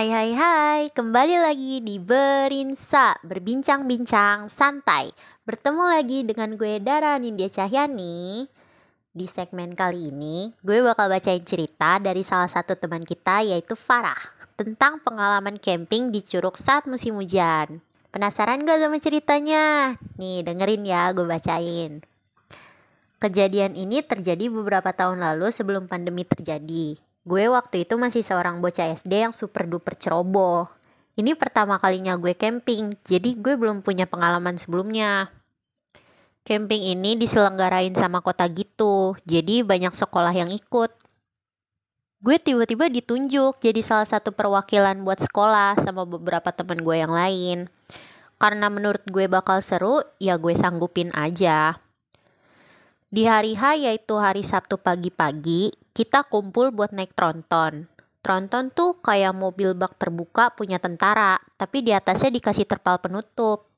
Hai hai hai, kembali lagi di Berinsa, berbincang-bincang santai. Bertemu lagi dengan gue Dara Nindya Cahyani. Di segmen kali ini, gue bakal bacain cerita dari salah satu teman kita yaitu Farah tentang pengalaman camping di Curug saat musim hujan. Penasaran gak sama ceritanya? Nih dengerin ya, gue bacain. Kejadian ini terjadi beberapa tahun lalu sebelum pandemi terjadi. Gue waktu itu masih seorang bocah SD yang super duper ceroboh. Ini pertama kalinya gue camping, jadi gue belum punya pengalaman sebelumnya. Camping ini diselenggarain sama kota gitu, jadi banyak sekolah yang ikut. Gue tiba-tiba ditunjuk jadi salah satu perwakilan buat sekolah sama beberapa temen gue yang lain. Karena menurut gue bakal seru, ya gue sanggupin aja. Di hari H yaitu hari Sabtu pagi-pagi, kita kumpul buat naik tronton. Tronton tuh kayak mobil bak terbuka punya tentara, tapi di atasnya dikasih terpal penutup.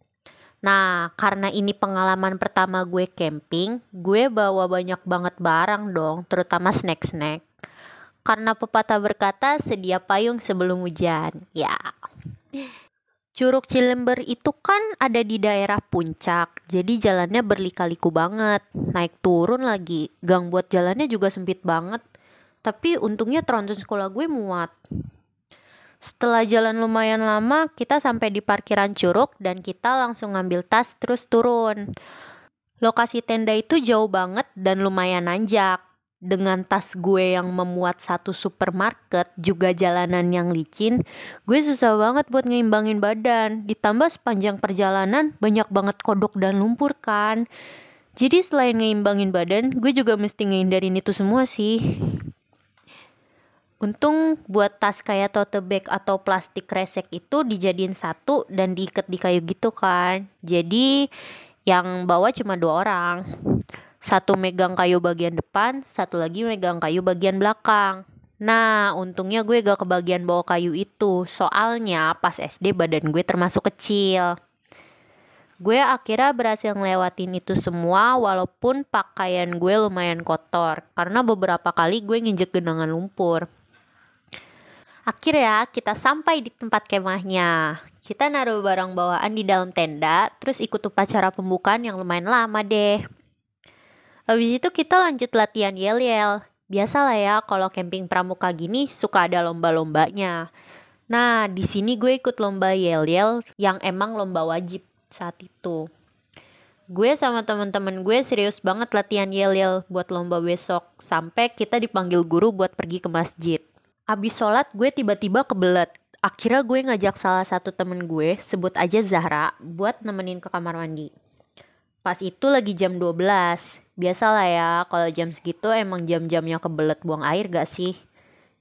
Nah, karena ini pengalaman pertama gue camping, gue bawa banyak banget barang dong, terutama snack-snack. Karena pepatah berkata, sedia payung sebelum hujan. Ya. Curug Cilember itu kan ada di daerah puncak, jadi jalannya berlika-liku banget. Naik turun lagi, gang buat jalannya juga sempit banget. Tapi untungnya tronton sekolah gue muat. Setelah jalan lumayan lama, kita sampai di parkiran curug dan kita langsung ngambil tas terus turun. Lokasi tenda itu jauh banget dan lumayan nanjak dengan tas gue yang memuat satu supermarket juga jalanan yang licin gue susah banget buat ngeimbangin badan ditambah sepanjang perjalanan banyak banget kodok dan lumpur kan jadi selain ngeimbangin badan gue juga mesti ngehindarin itu semua sih Untung buat tas kayak tote bag atau plastik resek itu dijadiin satu dan diikat di kayu gitu kan. Jadi yang bawa cuma dua orang. Satu megang kayu bagian depan, satu lagi megang kayu bagian belakang. Nah, untungnya gue gak kebagian bawa kayu itu. Soalnya pas SD badan gue termasuk kecil. Gue akhirnya berhasil ngelewatin itu semua walaupun pakaian gue lumayan kotor. Karena beberapa kali gue nginjek genangan lumpur. Akhirnya kita sampai di tempat kemahnya. Kita naruh barang bawaan di dalam tenda, terus ikut upacara pembukaan yang lumayan lama deh. Habis itu kita lanjut latihan yel-yel. Biasalah ya kalau camping pramuka gini suka ada lomba-lombanya. Nah, di sini gue ikut lomba yel-yel yang emang lomba wajib saat itu. Gue sama temen-temen gue serius banget latihan yel-yel buat lomba besok sampai kita dipanggil guru buat pergi ke masjid. Abis sholat gue tiba-tiba kebelet. Akhirnya gue ngajak salah satu temen gue, sebut aja Zahra, buat nemenin ke kamar mandi. Pas itu lagi jam 12, Biasalah ya, kalau jam segitu emang jam-jamnya kebelet buang air gak sih?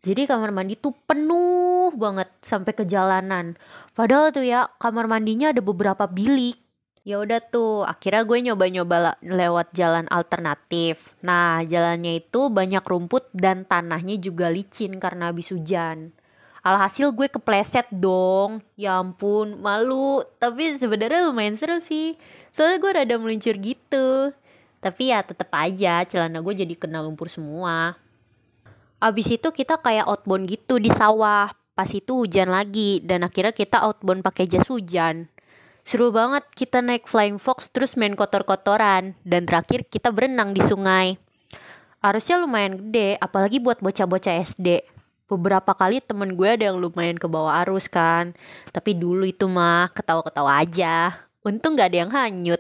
Jadi kamar mandi tuh penuh banget sampai ke jalanan. Padahal tuh ya kamar mandinya ada beberapa bilik. Ya udah tuh, akhirnya gue nyoba-nyoba lewat jalan alternatif. Nah, jalannya itu banyak rumput dan tanahnya juga licin karena habis hujan. Alhasil gue kepleset dong. Ya ampun, malu. Tapi sebenarnya lumayan seru sih. Soalnya gue rada meluncur gitu. Tapi ya tetep aja celana gue jadi kena lumpur semua. Abis itu kita kayak outbound gitu di sawah. Pas itu hujan lagi dan akhirnya kita outbound pakai jas hujan. Seru banget kita naik flying fox terus main kotor-kotoran dan terakhir kita berenang di sungai. Arusnya lumayan gede, apalagi buat bocah-bocah SD. Beberapa kali temen gue ada yang lumayan ke bawah arus kan. Tapi dulu itu mah ketawa-ketawa aja. Untung gak ada yang hanyut.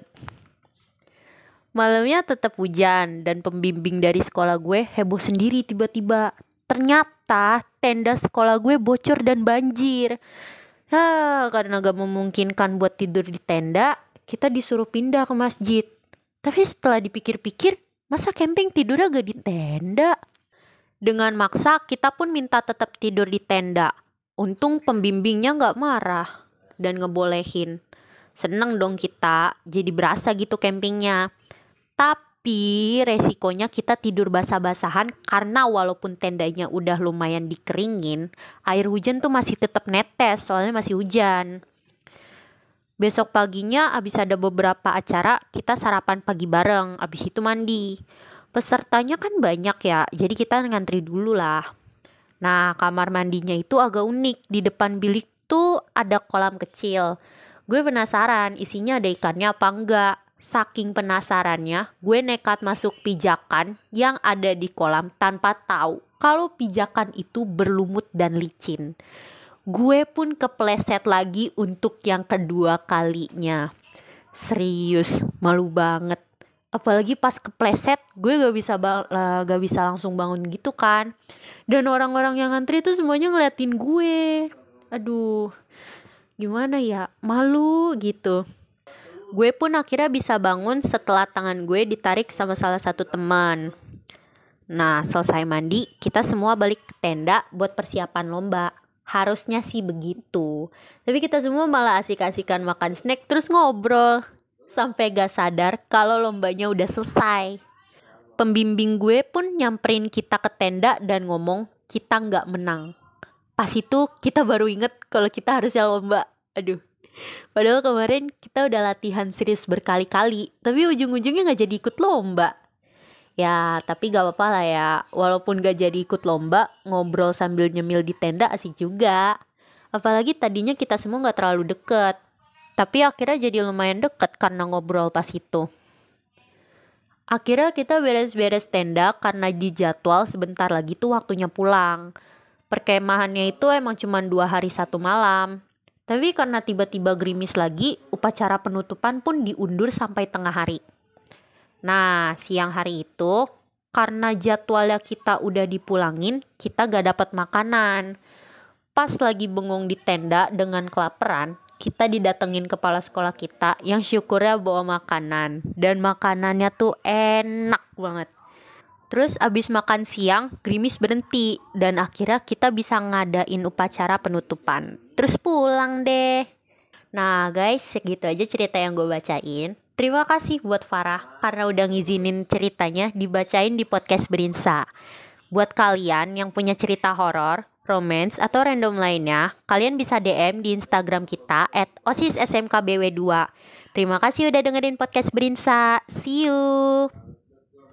Malamnya tetap hujan dan pembimbing dari sekolah gue heboh sendiri tiba-tiba. Ternyata tenda sekolah gue bocor dan banjir. Ya, karena gak memungkinkan buat tidur di tenda, kita disuruh pindah ke masjid. Tapi setelah dipikir-pikir, masa camping tidurnya gak di tenda? Dengan maksa, kita pun minta tetap tidur di tenda. Untung pembimbingnya gak marah dan ngebolehin. Seneng dong kita, jadi berasa gitu campingnya. Tapi resikonya kita tidur basah-basahan karena walaupun tendanya udah lumayan dikeringin, air hujan tuh masih tetap netes soalnya masih hujan. Besok paginya abis ada beberapa acara, kita sarapan pagi bareng, abis itu mandi. Pesertanya kan banyak ya, jadi kita ngantri dulu lah. Nah, kamar mandinya itu agak unik. Di depan bilik tuh ada kolam kecil. Gue penasaran isinya ada ikannya apa enggak. Saking penasarannya, gue nekat masuk pijakan yang ada di kolam tanpa tahu kalau pijakan itu berlumut dan licin. Gue pun kepleset lagi untuk yang kedua kalinya. Serius, malu banget. Apalagi pas kepleset gue gak bisa bang gak bisa langsung bangun gitu kan. Dan orang-orang yang ngantri itu semuanya ngeliatin gue. Aduh gimana ya? Malu gitu gue pun akhirnya bisa bangun setelah tangan gue ditarik sama salah satu teman nah selesai mandi kita semua balik ke tenda buat persiapan lomba harusnya sih begitu tapi kita semua malah asik-asikan makan snack terus ngobrol sampai gak sadar kalau lombanya udah selesai. Pembimbing gue pun nyamperin kita ke tenda dan ngomong kita nggak menang. Pas itu kita baru inget kalau kita harusnya lomba. Aduh. Padahal kemarin kita udah latihan serius berkali-kali, tapi ujung-ujungnya gak jadi ikut lomba. Ya, tapi gak apa-apa lah ya. Walaupun gak jadi ikut lomba, ngobrol sambil nyemil di tenda asik juga. Apalagi tadinya kita semua gak terlalu deket. Tapi akhirnya jadi lumayan deket karena ngobrol pas itu. Akhirnya kita beres-beres tenda karena di jadwal sebentar lagi tuh waktunya pulang. Perkemahannya itu emang cuma dua hari satu malam. Tapi karena tiba-tiba gerimis lagi, upacara penutupan pun diundur sampai tengah hari. Nah, siang hari itu karena jadwalnya kita udah dipulangin, kita gak dapat makanan. Pas lagi bengong di tenda dengan kelaparan, kita didatengin kepala sekolah kita yang syukurnya bawa makanan dan makanannya tuh enak banget. Terus abis makan siang, Grimis berhenti dan akhirnya kita bisa ngadain upacara penutupan. Terus pulang deh. Nah guys, segitu aja cerita yang gue bacain. Terima kasih buat Farah karena udah ngizinin ceritanya dibacain di podcast Berinsa. Buat kalian yang punya cerita horor, romance, atau random lainnya, kalian bisa DM di Instagram kita at osissmkbw2. Terima kasih udah dengerin podcast Berinsa. See you!